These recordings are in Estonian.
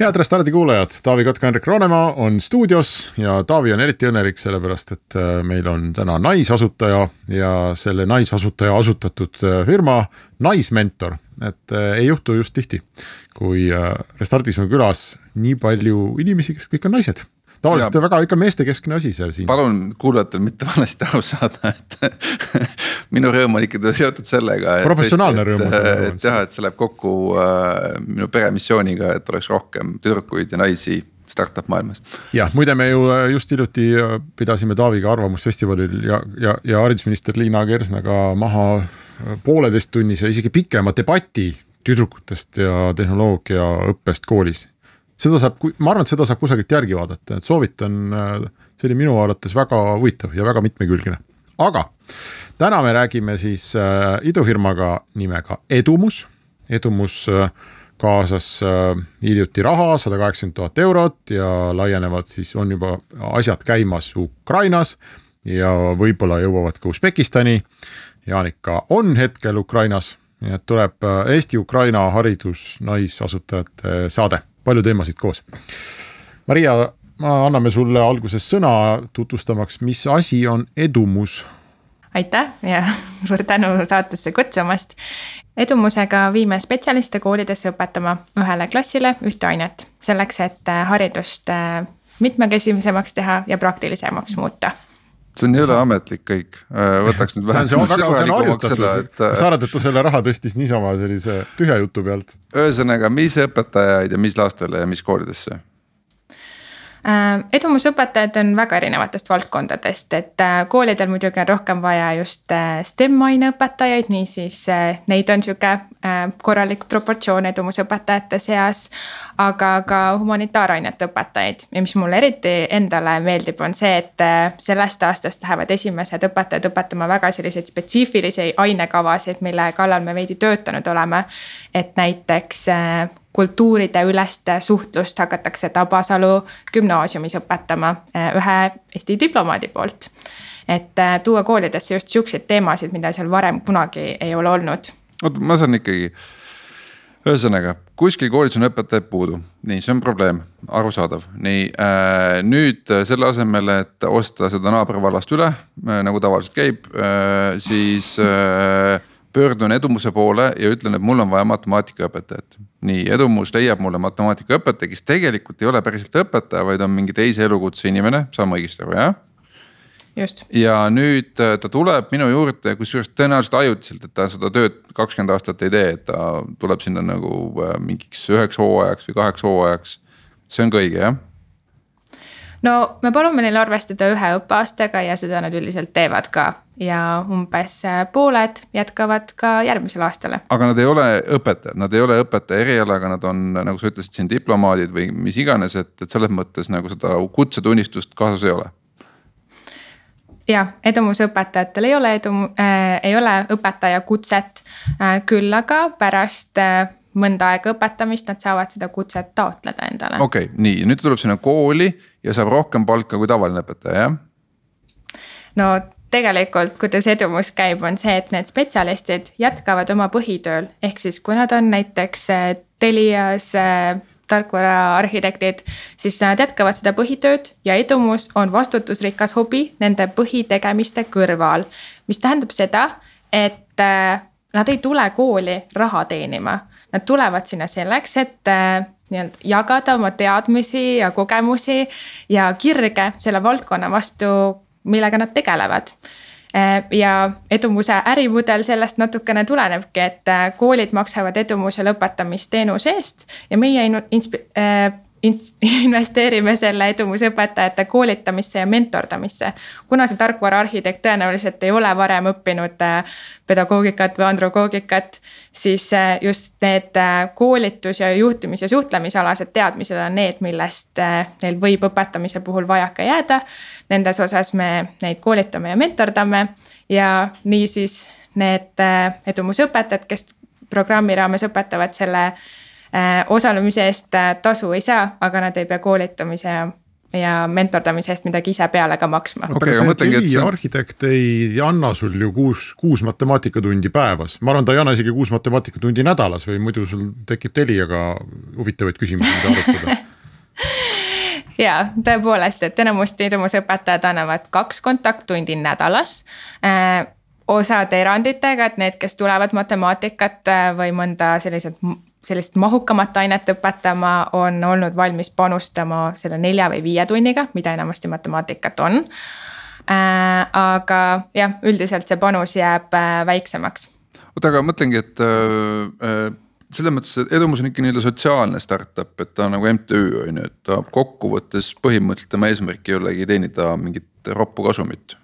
head Restardi kuulajad, Taavi Kotka, Hendrik Roonemaa on stuudios ja Taavi on eriti õnnelik, sellepärast et äh, meil on täna naisasutaja ja selle naisasutaja asutatud äh, firma Naismentor. et äh, ei juhtu just tihti, kui Restardis on külas nii palju inimesi, kes kõik on naised tavaliselt ja, väga ikka meestekeskne asi see siin. palun kuulajatel mitte valesti aru saada, et minu rõõm on ikkagi seotud sellega. professionaalne rõõm on see. et jah, et see läheb kokku äh, minu peremissiooniga, et oleks rohkem tüdrukuid ja naisi startup maailmas. jah, muide, me ju äh, just hiljuti äh, pidasime Taaviga Arvamusfestivalil ja, ja, ja haridusminister Liina Kersnaga maha äh, pooleteisttunnise, isegi pikema debati tüdrukutest ja tehnoloogiaõppest koolis seda saab, ma arvan, et seda saab kusagilt järgi vaadata, et soovitan, see oli minu arvates väga huvitav ja väga mitmekülgne. aga täna me räägime siis äh, idufirmaga nimega Edumus. Edumus äh, kaasas äh, hiljuti raha, sada kaheksakümmend tuhat eurot ja laienevad siis, on juba asjad käimas Ukrainas ja võib-olla jõuavad ka Usbekistani. Jaanika on hetkel Ukrainas, nii et tuleb äh, Eesti-Ukraina haridus naisasutajate saade palju teemasid koos. Maria, anname sulle alguses sõna tutvustamaks, mis asi on edumus aitäh ja suur tänu saatesse kutsumast. edumusega viime spetsialiste koolidesse õpetama ühele klassile ühte ainet, selleks et haridust äh, mitmekesisemaks teha ja praktilisemaks muuta see on jõle ametlik kõik, äh, võtaks nüüd vähe. see on väga, see on harjutatud, et sa arvad, et ta selle raha tõstis niisama sellise tühja jutu pealt? ühesõnaga, mis õpetajaid ja mis lastele ja mis koolidesse? Äh, edumusõpetajad on väga erinevatest valdkondadest, et äh, koolidel muidugi on rohkem vaja just äh, STEM aineõpetajaid, niisiis neid on sihuke korralik proportsioon edumusõpetajate seas. aga ka humanitaarainete õpetajaid ja mis mulle eriti endale meeldib, on see, et sellest aastast lähevad esimesed õpetajad õpetama väga selliseid spetsiifilisi ainekavasid, mille kallal me veidi töötanud oleme. et näiteks kultuuride ülest suhtlust hakatakse Tabasalu gümnaasiumis õpetama eh, ühe Eesti diplomaadi poolt. et eh, tuua koolidesse just siukseid teemasid, mida seal varem kunagi ei ole olnud. oota, ma saan ikkagi, ühesõnaga kuskil koolis on õpetajaid puudu, nii, see on probleem, arusaadav, nii äh,. nüüd selle asemel, et osta seda naabrivallast üle äh,, nagu tavaliselt käib äh,, siis äh, pöördun Edumuse poole ja ütlen, et mul on vaja matemaatikaõpetajat. nii, Edumus leiab mulle matemaatikaõpetaja, kes tegelikult ei ole päriselt õpetaja, vaid on mingi teise elukutse inimene, saan ma õigesti aru, jah? just. ja nüüd äh, ta tuleb minu juurde, kusjuures tõenäoliselt ajutiselt, et ta seda tööd kakskümmend aastat ei tee, et ta tuleb sinna nagu äh, mingiks üheks hooajaks või kaheks hooajaks. see on ka õige, jah? No me palume neil arvestada ühe õppeaastaga ja seda nad üldiselt teevad ka ja umbes äh, pooled jätkavad ka järgmisel aastal. aga nad ei ole õpetajad, nad ei ole õpetaja erialaga, nad on, nagu sa ütlesid siin diplomaadid või mis iganes, et, et selles mõttes nagu seda kutsetunnistust kaasas ei ole jah, edumusõpetajatel ei ole edu äh,, ei ole õpetaja kutset äh,, küll aga pärast äh, mõnda aega õpetamist, nad saavad seda kutset taotleda endale. okei okay,, nii nüüd tuleb sinna kooli ja saab rohkem palka kui tavaline õpetaja, jah? no tegelikult, kuidas edumus käib, on see, et need spetsialistid jätkavad oma põhitööl, ehk siis kui nad on näiteks äh, Telias äh, tarkvaraarhitektid, siis nad jätkavad seda põhitööd ja edumus on vastutusrikas hobi nende põhitegemiste kõrval. mis tähendab seda, et äh, nad ei tule kooli raha teenima, nad tulevad sinna selleks, et nii-öelda jagada oma teadmisi ja kogemusi ja kirge selle valdkonna vastu, millega nad tegelevad. Äh, ja Edumuse ärimudel sellest natukene tulenebki, et äh, koolid maksavad Edumuse lõpetamisteenuse eest ja meie insp-, äh, investeerime selle edumusõpetajate koolitamisse ja mentordamisse. kuna see tarkvaraarhitekt tõenäoliselt ei ole varem õppinud äh, pedagoogikat või androgoogikat, siis äh, just need äh, koolitus ja juhtimis- ja suhtlemisalased teadmised on need, millest neil võib õpetamise puhul vajaka jääda. Nendes osas me neid koolitame ja mentordame ja niisiis need edumusõpetajad, kes programmi raames õpetavad selle osalemise eest äh, tasu ei saa, aga nad ei pea koolitamise ja ja mentordamise eest midagi ise peale ka maksma. oota aga see Teli arhitekt ei anna sul ju kuus, kuus matemaatikatundi päevas, ma arvan, ta ei anna isegi kuus matemaatikatundi nädalas või muidu sul tekib Teliaga huvitavaid küsimusi, mida arutada ja tõepoolest, et enamasti edumusõpetajad annavad kaks kontakttundi nädalas äh, osade eranditega, et need, kes tulevad matemaatikat või mõnda selliselt sellist mahukamat ainet õpetama, on olnud valmis panustama selle nelja või viie tunniga, mida enamasti matemaatikat on äh,. aga jah, üldiselt see panus jääb äh, väiksemaks. oota, aga mõtlengi, et äh, äh, selles mõttes, et Edumus on ikka nii-öelda sotsiaalne startup, et ta on nagu MTÜ on ju, et ta kokkuvõttes põhimõtteliselt tema eesmärk ei olegi teenida mingit roppu kasumit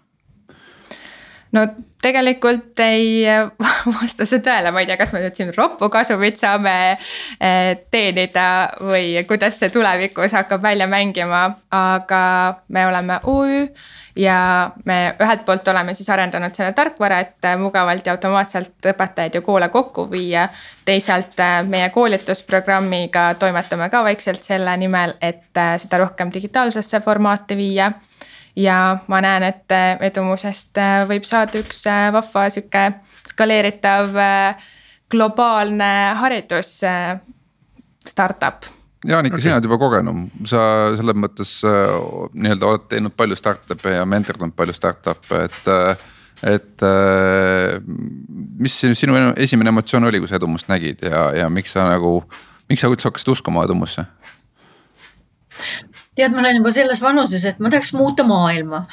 no tegelikult ei vasta see tõele, ma ei tea, kas me nüüd siin roppu kasumit saame eh, teenida või kuidas see tulevikus hakkab välja mängima, aga me oleme UÜ ja me ühelt poolt oleme siis arendanud selle tarkvara, et mugavalt ja automaatselt õpetajaid ja koole kokku viia. teisalt eh, meie koolitusprogrammiga toimetame ka vaikselt selle nimel, et eh, seda rohkem digitaalsesse formaati viia ja ma näen, et äh, edumusest äh, võib saada üks äh, vahva sihuke skaleeritav globaalne haridus startup. Jaanika okay., sina oled juba kogenum, sa selles mõttes nii-öelda oled teinud palju startup'e ja mentordanud palju startup'e, et et mis sinu esimene emotsioon oli, kui sa Edumust nägid ja, ja miks sa nagu, miks sa üldse hakkasid uskuma Edumusse? Tead, ma olen juba selles vanuses, et ma tahaks muuta maailma.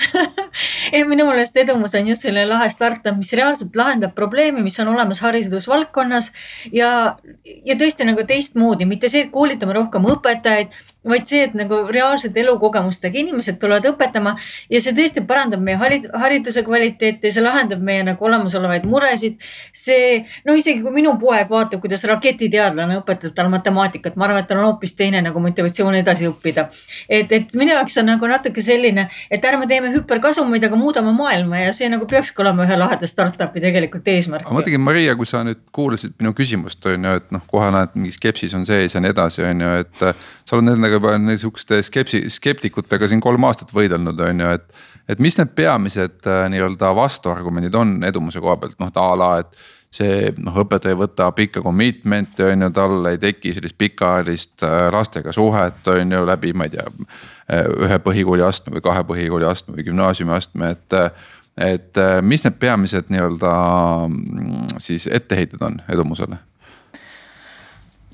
Minu meelest Edumus on just selline lahe startup, mis reaalselt lahendab probleemi, mis on olemas haridusvaldkonnas. Ja, ja tõesti nagu teistmoodi, mitte see, et koolitame rohkem õpetajaid vaid see, et nagu reaalselt elukogemustega inimesed tulevad õpetama ja see tõesti parandab meie hariduse kvaliteeti, see lahendab meie nagu olemasolevaid muresid. see, no isegi kui minu poeg vaatab, kuidas raketiteadlane õpetab talle matemaatikat, ma arvan, et tal on hoopis teine nagu motivatsioon edasi õppida. et, et minu jaoks on nagu natuke selline, et ärme teeme hüperkasumeid, aga muudame maailma ja see nagu peakski olema ühe laheda startup'i tegelikult eesmärk. aga mõtlengi, Maria, kui sa nüüd kuulasid minu küsimust on ju, et noh, kohe näed, mingi skepsis on sees ja nii edasi, on ju, et sa oled nendega juba niisuguste skepsi-, skeptikutega siin kolm aastat võidelnud, on ju, et. et mis need peamised äh, nii-öelda vastuargumendid on edumuse koha pealt, noh a la, et see noh, õpetaja võtab ikka commitment'i on ju, tal ei teki sellist pikaajalist äh, lastega suhet on ju läbi, ma ei tea. Äh, ühe põhikooli astme või kahe põhikooli astme või gümnaasiumi astme, et, et mis need peamised nii-öelda mm, siis etteheited on edumusele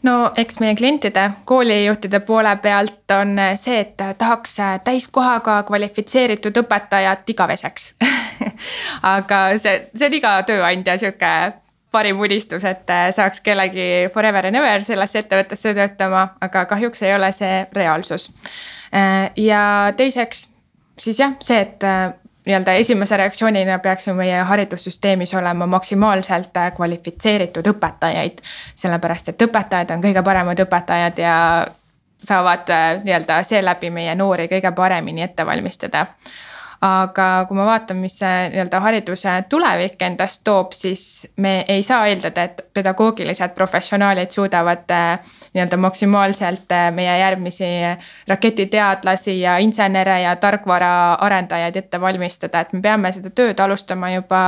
no eks meie klientide, koolijuhtide poole pealt on see, et tahaks täiskohaga kvalifitseeritud õpetajat igaveseks aga see, see on iga tööandja sihuke parim unistus, et saaks kellegi forever and ever sellesse ettevõttesse töötama, aga kahjuks ei ole see reaalsus. ja teiseks siis jah, see, et nii-öelda esimese reaktsioonina peaks ju meie haridussüsteemis olema maksimaalselt äh, kvalifitseeritud õpetajaid. sellepärast, et õpetajad on kõige paremad õpetajad ja saavad äh, nii-öelda seeläbi meie noori kõige paremini ette valmistada aga kui ma vaatan, mis see nii-öelda hariduse tulevik endast toob, siis me ei saa eeldada, et pedagoogilised professionaalid suudavad äh, nii-öelda maksimaalselt äh, meie järgmisi raketiteadlasi ja insenere ja tarkvaraarendajaid ette valmistada, et me peame seda tööd alustama juba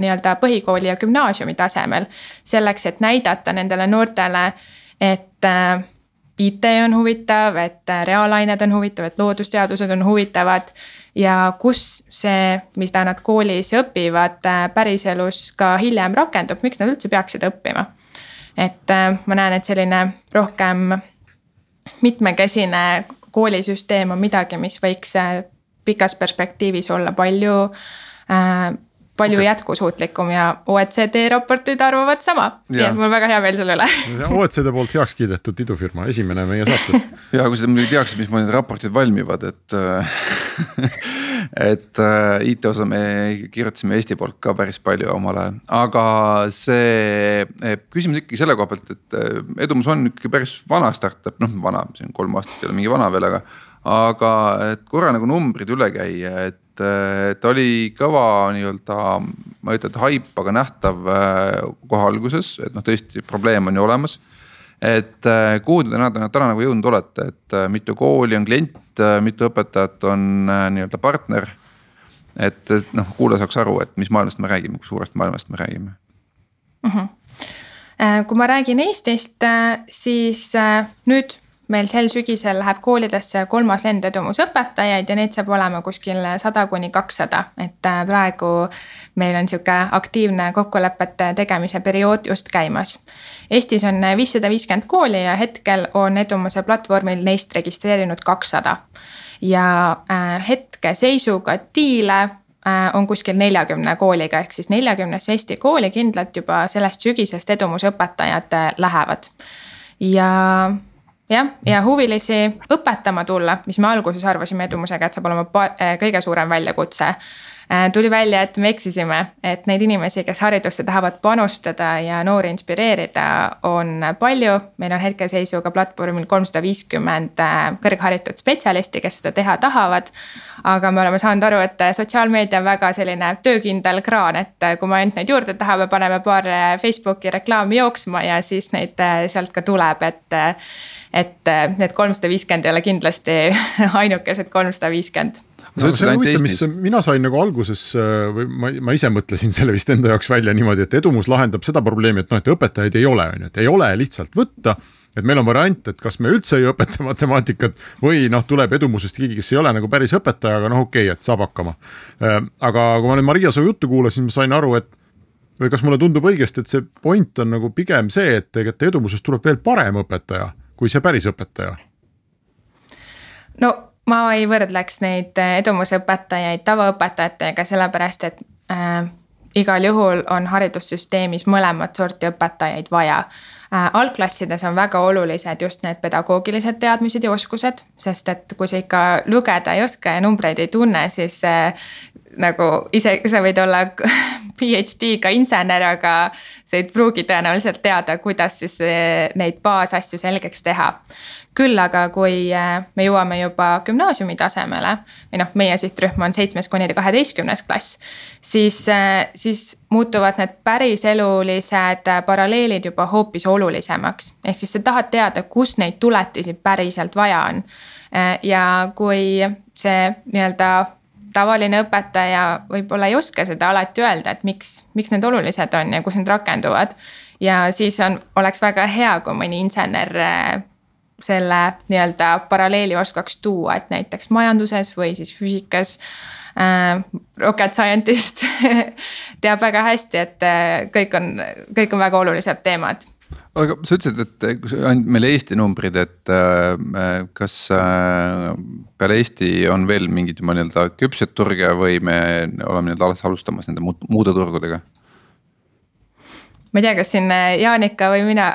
nii-öelda põhikooli ja gümnaasiumi tasemel. selleks, et näidata nendele noortele, et äh, IT on huvitav, et reaalained on huvitav, et loodusteadused on huvitavad ja kus see, mida nad koolis õpivad, äh, päriselus ka hiljem rakendub, miks nad üldse peaksid õppima. et äh, ma näen, et selline rohkem mitmekesine koolisüsteem on midagi, mis võiks äh, pikas perspektiivis olla palju palju okay. jätkusuutlikum ja OECD raportid arvavad sama. nii et mul on väga hea meel selle üle OECD poolt heaks kiidetud idufirma, esimene meie saates ja kui sa muidugi teaksid, mismoodi need raportid valmivad, et et äh, IT osa me kirjutasime Eesti poolt ka päris palju omal ajal, aga see küsimus ikkagi selle koha pealt, et eh, Edumus on ikkagi päris vana startup, noh vana, see on kolm aastat ei ole mingi vana veel, aga. aga et korra nagu numbrid üle käia, et et oli kõva nii-öelda, ma ei ütle, et haip, aga nähtav äh, kohe alguses, et noh, tõesti probleem on ju olemas. et äh, kuhu te täna, täna, täna nagu jõudnud olete, et äh, mitu kooli on klient, mitu õpetajat on nii-öelda partner. et noh, kuulaja saaks aru, et mis maailmast me räägime, kui suurest maailmast me räägime mm. -hmm kui ma räägin Eestist, siis nüüd meil sel sügisel läheb koolidesse kolmas lend edumusõpetajaid ja neid saab olema kuskil sada kuni kakssada, et äh, praegu meil on sihuke aktiivne kokkulepete tegemise periood just käimas. Eestis on viissada viiskümmend kooli ja hetkel on Edumuse platvormil neist registreerinud kakssada. ja äh, hetkeseisuga diile äh, on kuskil neljakümne kooliga, ehk siis neljakümnesse Eesti kooli kindlalt juba sellest sügisest edumusõpetajad lähevad. ja jah, ja huvilisi õpetama tulla, mis me alguses arvasime Edumusega, et saab olema äh, kõige suurem väljakutse. Äh, tuli välja, et me eksisime, et neid inimesi, kes haridusse tahavad panustada ja noori inspireerida, on palju. meil on hetkeseisuga platvormil kolmsada viiskümmend äh, kõrgharitud spetsialisti, kes seda teha tahavad. aga me oleme saanud aru, et sotsiaalmeedia on väga selline töökindel kraan, et kui me ainult neid juurde tahame, paneme paar Facebooki reklaami jooksma ja siis neid sealt ka tuleb, et et äh, need kolmsada viiskümmend ei ole kindlasti ainukesed kolmsada viiskümmend no see on huvitav, mis mina sain nagu alguses äh, või ma, ma ise mõtlesin selle vist enda jaoks välja niimoodi, et edumus lahendab seda probleemi, et noh, et õpetajaid ei ole, on ju, et ei ole lihtsalt võtta. et meil on variant, et kas me üldse ei õpeta matemaatikat või noh, tuleb edumusest keegi, kes ei ole nagu päris õpetaja, aga noh, okei okay,, et saab hakkama. Äh, aga kui ma nüüd Maria su juttu kuulasin, ma sain aru, et või kas mulle tundub õigesti, et see point on nagu pigem see, et tegelikult edumusest tuleb veel parem õpetaja kui see päris õpetaja? no ma ei võrdleks neid äh, edumusõpetajaid tavaõpetajatega, sellepärast et äh, igal juhul on haridussüsteemis mõlemat sorti õpetajaid vaja äh,. algklassides on väga olulised just need pedagoogilised teadmised ja oskused, sest et kui sa ikka lugeda ei oska ja numbreid ei tunne, siis äh, nagu ise, sa võid olla PhD-ga insener, aga sa ei pruugi tõenäoliselt teada, kuidas siis eh, neid baasasju selgeks teha. küll aga, kui eh, me jõuame juba gümnaasiumi tasemele või noh, meie sihtrühm on seitsmes kuni kaheteistkümnes klass. siis, eh, siis muutuvad need päriselulised paralleelid juba hoopis olulisemaks. ehk siis sa tahad teada, kus neid tuletisi päriselt vaja on. ja kui see nii-öelda tavaline õpetaja võib-olla ei oska seda alati öelda, et miks, miks need olulised on ja kus need rakenduvad. ja siis on, oleks väga hea, kui mõni insener äh, selle nii-öelda paralleeli oskaks tuua, et näiteks majanduses või siis füüsikas äh,. Rocket scientist teab väga hästi, et äh, kõik on, kõik on väga olulised teemad aga sa ütlesid, et andsid meile Eesti numbrid, et äh, kas äh, peale Eesti on veel mingeid juba nii-öelda küpseid turge või me oleme nii-öelda alles alustamas nende muude turgudega? ma ei tea, kas siin äh, Jaanika või mina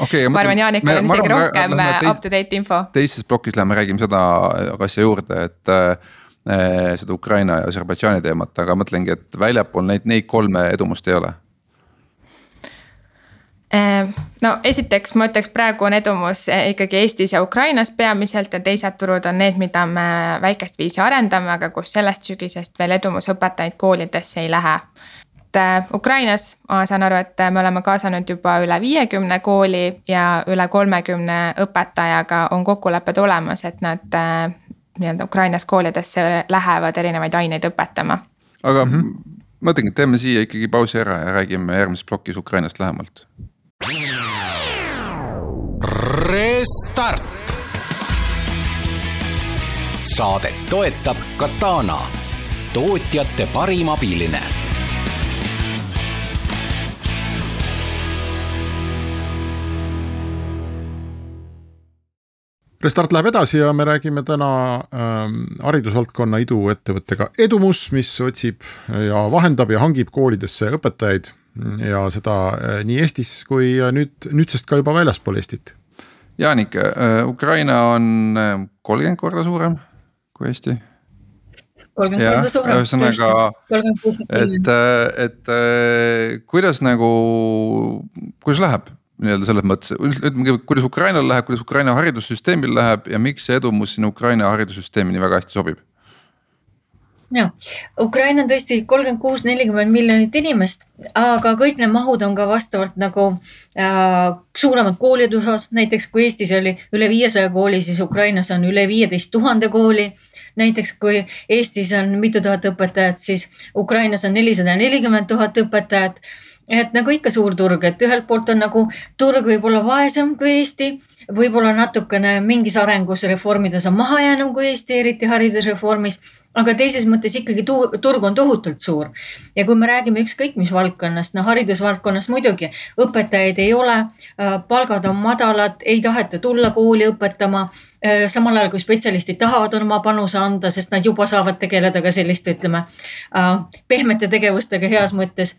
okay, ma arvan, Jaanikal on isegi rohkem up to date info. teises plokis läheme, räägime seda asja juurde, et äh, seda Ukraina ja Aserbaidžaani teemat, aga mõtlengi, et väljapool neid, neid kolme edumust ei ole no esiteks ma ütleks, praegu on edumus eh, ikkagi Eestis ja Ukrainas peamiselt ja teised turud on need, mida me väikest viisi arendame, aga kus sellest sügisest veel edumusõpetajaid koolidesse ei lähe. et eh, Ukrainas ma saan aru, et me oleme kaasanud juba üle viiekümne kooli ja üle kolmekümne õpetajaga on kokkulepped olemas, et nad eh, nii-öelda Ukrainas koolidesse lähevad erinevaid aineid õpetama. aga mm -hmm. ma mõtlengi, et teeme siia ikkagi pausi ära ja räägime järgmises plokis Ukrainast lähemalt Restart. saadet toetab Katana, tootjate parim abiline Restart läheb edasi ja me räägime täna ähm, haridusvaldkonna iduettevõttega Edumus, mis otsib ja vahendab ja hangib koolidesse õpetajaid ja seda äh, nii Eestis kui nüüd, nüüdsest ka juba väljaspool Eestit. Jaanik äh,, Ukraina on äh, kolmkümmend korda suurem kui Eesti. kolmkümmend korda suurem. ühesõnaga, et, äh, et äh, kuidas nagu, kuidas läheb? nii-öelda selles mõttes, ütleme kuidas Ukrainal läheb, kuidas Ukraina haridussüsteemil läheb ja miks see edumus sinna Ukraina haridussüsteemi nii väga hästi sobib? Ja, Ukraina on tõesti kolmkümmend kuus, nelikümmend miljonit inimest, aga kõik need mahud on ka vastavalt nagu äh, suuremad koolide osas, näiteks kui Eestis oli üle viiesaja kooli, siis Ukrainas on üle viieteist tuhande kooli. näiteks kui Eestis on mitu tuhat õpetajat, siis Ukrainas on nelisada nelikümmend tuhat õpetajat. Et nagu ikka suur turg, et ühelt poolt on nagu turg võib-olla vaesem kui Eesti, võib-olla natukene mingis arengus reformides on maha jäänud kui Eesti, eriti haridusreformis aga teises mõttes ikkagi tu turg on tohutult suur. ja kui me räägime ükskõik mis valdkonnast, no haridusvaldkonnas muidugi õpetajaid ei ole, äh, palgad on madalad, ei taheta tulla kooli õpetama. Äh, samal ajal kui spetsialistid tahavad oma panuse anda, sest nad juba saavad tegeleda ka selliste, ütleme äh, pehmete tegevustega heas mõttes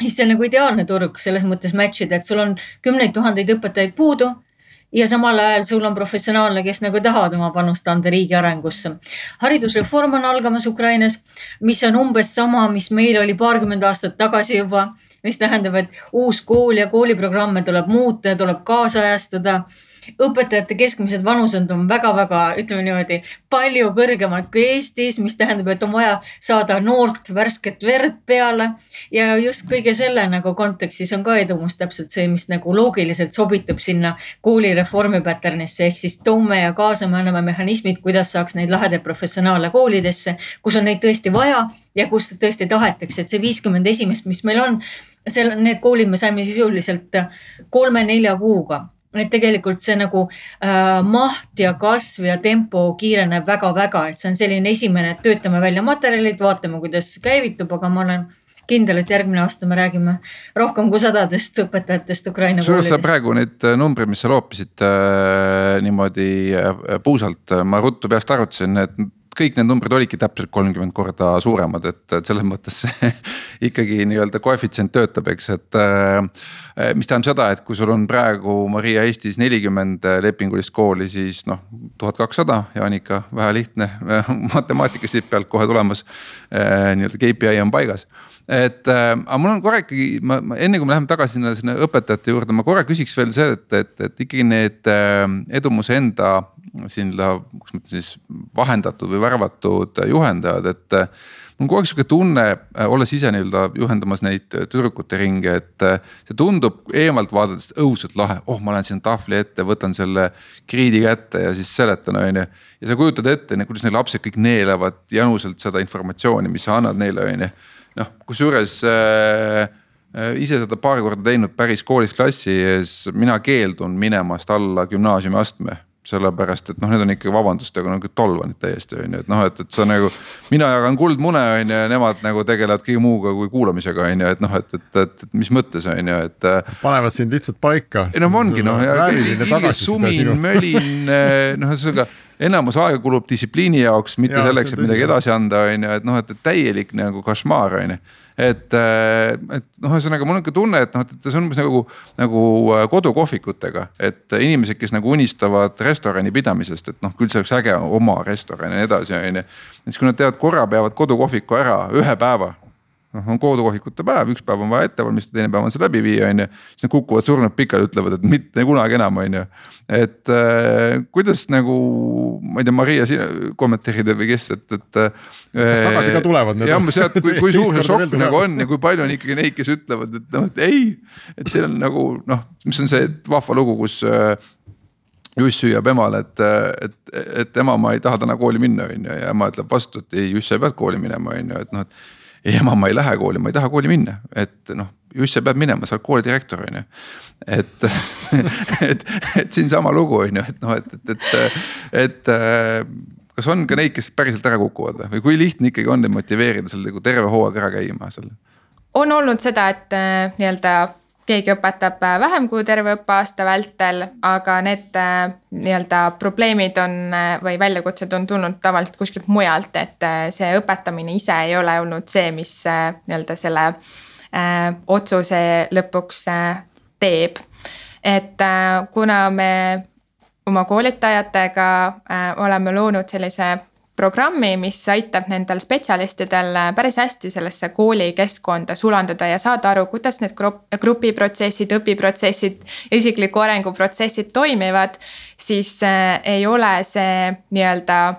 siis see on nagu ideaalne turg selles mõttes match ida, et sul on kümneid tuhandeid õpetajaid puudu ja samal ajal sul on professionaale, kes nagu tahavad oma panust anda riigi arengusse. haridusreform on algamas Ukrainas, mis on umbes sama, mis meil oli paarkümmend aastat tagasi juba, mis tähendab, et uus kool ja kooliprogramme tuleb muuta ja tuleb kaasajastada õpetajate keskmised vanused on väga-väga, ütleme niimoodi, palju kõrgemad kui Eestis, mis tähendab, et on vaja saada noort värsket verd peale. ja just kõige selle nagu kontekstis on ka edumus täpselt see, mis nagu loogiliselt sobitub sinna koolireformi pattern'isse ehk siis toome ja kaasame, anname mehhanismid, kuidas saaks neid lahedaid professionaale koolidesse, kus on neid tõesti vaja ja kus tõesti tahetakse, et see viiskümmend esimest, mis meil on, seal need koolid me saime sisuliselt kolme-nelja kuuga et tegelikult see nagu äh, maht ja kasv ja tempo kiireneb väga-väga, et see on selline esimene, et töötame välja materjalid, vaatame, kuidas käivitub, aga ma olen kindel, et järgmine aasta me räägime rohkem kui sadadest õpetajatest Ukraina koolidest. sa praegu neid äh, numbreid, mis sa loopisid äh, niimoodi äh, puusalt, ma ruttu peast arvutasin, et kõik need numbrid olidki täpselt kolmkümmend korda suuremad, et, et selles mõttes see ikkagi nii-öelda koefitsient töötab, eks, et äh,. mis tähendab seda, et kui sul on praegu Maria Eestis nelikümmend lepingulist kooli, siis noh, tuhat kakssada, Jaanika, vähe lihtne matemaatika siit pealt kohe tulemas äh,. nii-öelda KPI on paigas et äh, aga mul on korra ikkagi, ma, enne kui me läheme tagasi sinna, sinna õpetajate juurde, ma korra küsiks veel see, et, et, et ikkagi need äh, Edumuse enda siin, kuidas ma ütlen siis vahendatud või värvatud juhendajad, et äh, mul on kogu aeg sihuke tunne, äh, olles ise nii-öelda juhendamas neid tüdrukute ringe, et äh, see tundub eemalt vaadates õudselt lahe, oh, ma lähen sinna tahvli ette, võtan selle kriidi kätte ja siis seletan, on ju. ja sa kujutad ette, kuidas need lapsed kõik neelavad januselt seda informatsiooni, mis sa annad neile, on ju noh, kusjuures äh, äh, ise seda paar korda teinud päris koolis klassi ees, mina keeldun minemast alla gümnaasiumiastme sellepärast et noh, need on ikkagi vabandust, aga nagu tolvanid täiesti on ju, et noh, et, et sa nagu. mina jagan kuldmune on ju ja nemad nagu tegelevad kõige muuga kui kuulamisega on ju, et noh, et, et, et, et mis mõttes on ju, et. panevad sind lihtsalt paika. ei no ongi noh, sumin, mölin noh, ühesõnaga enamus aega kulub distsipliini jaoks, mitte ja, selleks, et midagi edasi anda, on ju, et noh, et täielik nagu košmaar on ju et, äh, et noh, ühesõnaga mul on ikka tunne, et noh, et see on umbes nagu, nagu äh, kodukohvikutega, et inimesed, kes nagu unistavad restorani pidamisest, et noh, küll see oleks äge oma restoran ja nii edasi, on ju. siis kui nad teevad korra, peavad kodukohviku ära ühe päeva noh, on kodukohvikute päev, üks päev on vaja ette valmistada, teine päev on see läbi viia, on ju. siis nad kukuvad surnud pikali, ütlevad, et mitte kunagi enam, on ju. et äh, kuidas nagu, ma ei tea, Maria, sina kommenteerid või kes, et, et äh,. kas tagasi ka tulevad need? jah, ma sealt, kui, kui suur see šokk nagu on ja kui palju on ikkagi neid, kes ütlevad, et noh, et ei. et see on nagu noh, mis on see vahva lugu, kus äh, Juss hüüab emale, et, et, et ema, ma ei taha täna kooli minna, on ju, ja ema ütleb vastu, et ei, Juss, sa pead kooli minema, on ju, et noh, et ei ema, ma ei lähe kooli, ma ei taha kooli minna, et noh, just sa pead minema, sa oled koolidirektor, on ju. et, et, et siinsama lugu on ju, et noh, et, et, et, et kas on ka neid, kes päriselt ära kukuvad või, või kui lihtne ikkagi on neid motiveerida seal nagu terve hooaeg ära käima seal? on olnud seda, et äh, nii-öelda keegi õpetab äh, vähem kui terve õppeaasta vältel, aga need äh, nii-öelda probleemid on või väljakutsed on tulnud tavaliselt kuskilt mujalt, et see õpetamine ise ei ole olnud see, mis nii-öelda selle äh, otsuse lõpuks äh, teeb. et äh, kuna me oma koolitajatega äh, oleme loonud sellise programmi, mis aitab nendel spetsialistidel päris hästi sellesse koolikeskkonda sulanduda ja saada aru, kuidas need grupiprotsessid, õpiprotsessid, isikliku arengu protsessid toimivad. siis äh, ei ole see nii-öelda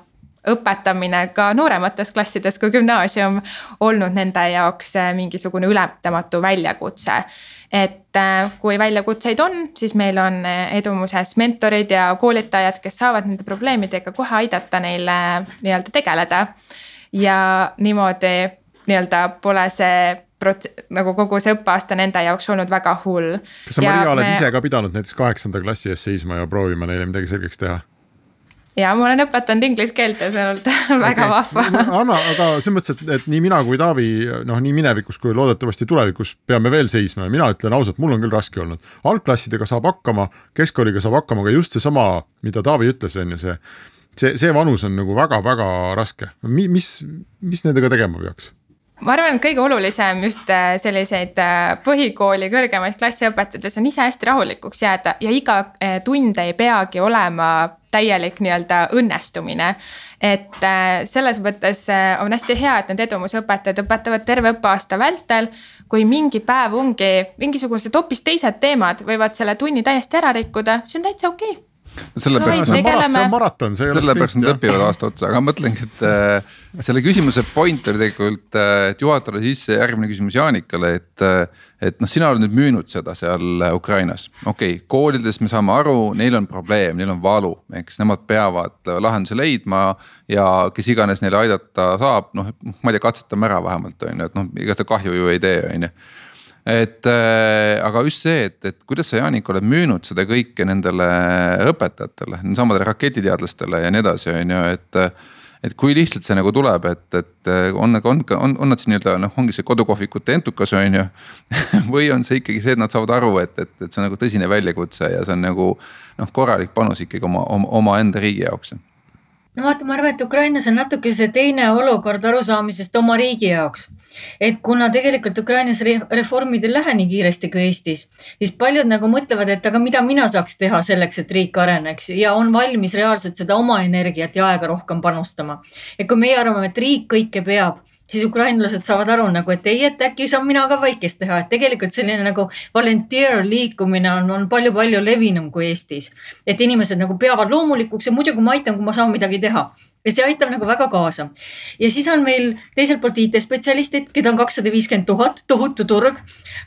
õpetamine ka nooremates klassides kui gümnaasium olnud nende jaoks äh, mingisugune ületamatu väljakutse et äh, kui väljakutseid on, siis meil on äh, Edumuses mentorid ja koolitajad, kes saavad nende probleemidega kohe aidata neil nii-öelda tegeleda. ja niimoodi nii-öelda pole see prot-, nagu kogu see õppeaasta nende jaoks olnud väga hull. kas sa, Maria, oled me... ise ka pidanud näiteks kaheksanda klassi ees seisma ja proovima neile midagi selgeks teha? Ja ma olen õpetanud inglise keelt ja see on olnud väga okay. vahva. Anna, aga selles mõttes, et, et nii mina kui Taavi, noh, nii minevikus kui loodetavasti tulevikus peame veel seisma ja mina ütlen ausalt, mul on küll raske olnud. algklassidega saab hakkama, keskkooliga saab hakkama, aga just seesama, mida Taavi ütles, on ju see, see, see vanus on nagu väga-väga raske. mis, mis nendega tegema peaks? ma arvan, et kõige olulisem just äh, selliseid äh, põhikooli kõrgemaid klasse õpetades on ise hästi rahulikuks jääda ja iga äh, tund ei peagi olema täielik nii-öelda õnnestumine. et selles mõttes on hästi hea, et need edumusõpetajad õpetavad terve õppeaasta vältel. kui mingi päev ongi mingisugused hoopis teised teemad võivad selle tunni täiesti ära rikkuda, see on täitsa okei okay sellepärast no,. see on maraton, see ei ole sprint. sellepärast nad õpivad aasta otsa, aga mõtlengi, et äh, selle küsimuse point oli tegelikult äh,, et juhatada sisse järgmine küsimus Jaanikale, et äh,. et noh, sina oled nüüd müünud seda seal Ukrainas, okei okay,, koolides me saame aru, neil on probleem, neil on valu, eks nemad peavad lahenduse leidma. ja kes iganes neile aidata saab, noh, ma ei tea, katsetame ära vähemalt on ju, et noh, ega ta kahju ju ei tee, on ju et äh, aga just see, et, et kuidas sa, Jaanik, oled müünud seda kõike nendele õpetajatele, samadele raketiteadlastele ja nii edasi, on ju, et. et kui lihtsalt see nagu tuleb, et, et on, on, on, on nad siis nii-öelda noh, ongi see kodukohvikute entukas, on ju või on see ikkagi see, et nad saavad aru, et, et, et see on nagu tõsine väljakutse ja see on nagu noh, korralik panus ikkagi oma, oma, omaenda riigi jaoks no vaata, ma arvan, et Ukrainas on natuke see teine olukord arusaamisest oma riigi jaoks. et kuna tegelikult Ukrainas reformid ei lähe nii kiiresti kui Eestis, siis paljud nagu mõtlevad, et aga mida mina saaks teha selleks, et riik areneks ja on valmis reaalselt seda oma energiat ja aega rohkem panustama. et kui meie arvame, et riik kõike peab siis ukrainlased saavad aru nagu, et ei, et äkki saan mina ka väikest teha, et tegelikult selline nagu volunteer liikumine on, on palju-palju levinum kui Eestis. et inimesed nagu peavad loomulikuks ja muidugi ma aitan, kui ma saan midagi teha ja see aitab nagu väga kaasa. ja siis on meil teiselt poolt IT-spetsialistid, keda on kakssada viiskümmend tuhat, tohutu turg,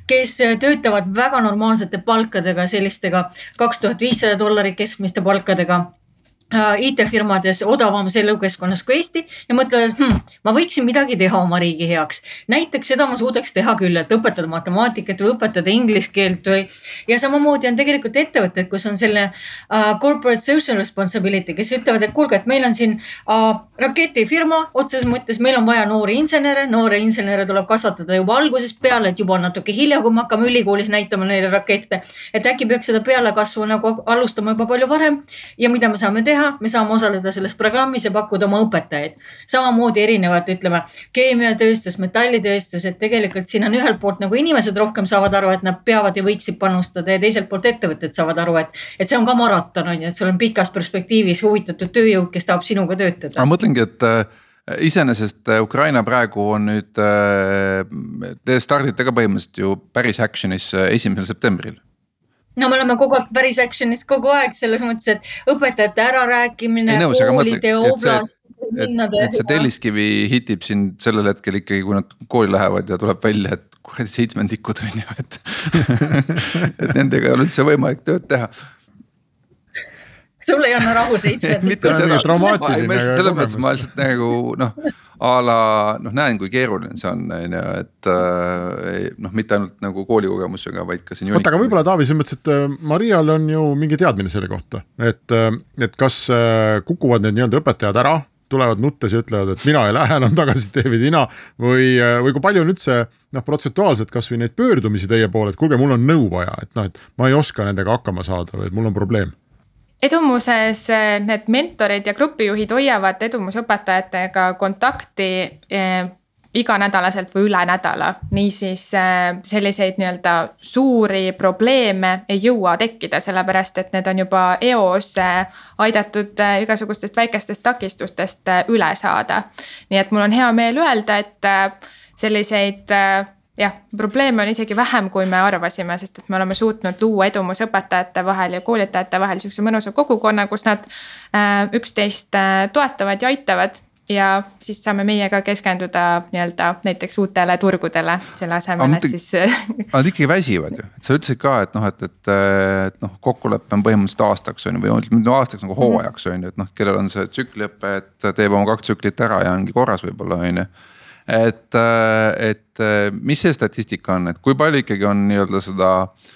kes töötavad väga normaalsete palkadega, sellistega kaks tuhat viissada dollarit keskmiste palkadega IT-firmades odavamas elukeskkonnas kui Eesti ja mõtlevad, et hm, ma võiksin midagi teha oma riigi heaks. näiteks seda ma suudaks teha küll, et õpetada matemaatikat või õpetada inglise keelt või. ja samamoodi on tegelikult ettevõtted, kus on selle uh, corporate social responsibility, kes ütlevad, et kuulge, et meil on siin uh, raketifirma otseses mõttes, meil on vaja noori insenere, noori insenere tuleb kasvatada juba algusest peale, et juba on natuke hilja, kui me hakkame ülikoolis näitama neile rakette. et äkki peaks seda pealekasvu nagu alustama juba palju varem ja mida me saame teha teha, me saame osaleda selles programmis ja pakkuda oma õpetajaid. samamoodi erinevad, ütleme keemiatööstus, metallitööstus, et tegelikult siin on ühelt poolt nagu inimesed rohkem saavad aru, et nad peavad ja võiksid panustada ja teiselt poolt ettevõtted saavad aru, et, et see on ka maraton on ju, et sul on pikas perspektiivis huvitatud tööjõud, kes tahab sinuga töötada. ma mõtlengi, et äh, iseenesest äh, Ukraina praegu on nüüd, äh, te stardite ka põhimõtteliselt ju päris action'is esimesel septembril no me oleme kogu aeg päris action'is kogu aeg selles mõttes, et õpetajate ärarääkimine, koolide, oblast. et, et see Telliskivi hitib sind sellel hetkel ikkagi, kui nad kooli lähevad ja tuleb välja, et kuradi seitsmendikud on ju, et et nendega ei ole üldse võimalik tööd teha sul ei anna rahu seitsmendik. mitte seda, selles mõttes ma lihtsalt nagu noh, a la noh, näen, kui keeruline see on, on ju, et äh, noh, mitte ainult nagu koolikogemusega, vaid ka siin. oota, aga võib-olla Taavi, selles mõttes, et äh, Marial on ju mingi teadmine selle kohta, et, äh, et kas kukuvad need nii-öelda õpetajad ära tulevad nuttes ja ütlevad, et mina ei lähe enam tagasi David Ina või, või kui palju on üldse noh, protsentuaalselt kasvõi neid pöördumisi teie poole, et kuulge, mul on nõu vaja, et noh, et ma ei oska nendega hakkama saada või et mul on probleem edumuses need mentorid ja grupijuhid hoiavad edumusõpetajatega kontakti eh, iganädalaselt või üle nädala. niisiis äh, selliseid nii-öelda suuri probleeme ei jõua tekkida, sellepärast et need on juba eos aidatud igasugustest väikestest takistustest üle saada. nii et mul on hea meel öelda, et selliseid jah, probleeme on isegi vähem, kui me arvasime, sest et me oleme suutnud luua edumusõpetajate vahel ja koolitajate vahel sihukese mõnusa kogukonna, kus nad üksteist toetavad ja aitavad. Ja siis saame meie ka keskenduda nii-öelda näiteks uutele turgudele selle asemel, et siis. Nad ikkagi väsivad ju, et sa ütlesid ka, et noh, et, et, et noh, kokkulepe on põhimõtteliselt aastaks on ju või ütleme aastaks nagu hooajaks on ju, et noh, kellel on see tsükliõpe, et teeb oma kaks tsüklit ära ja ongi korras võib-olla on ju et, et mis see statistika on, et kui palju ikkagi on nii-öelda seda äh,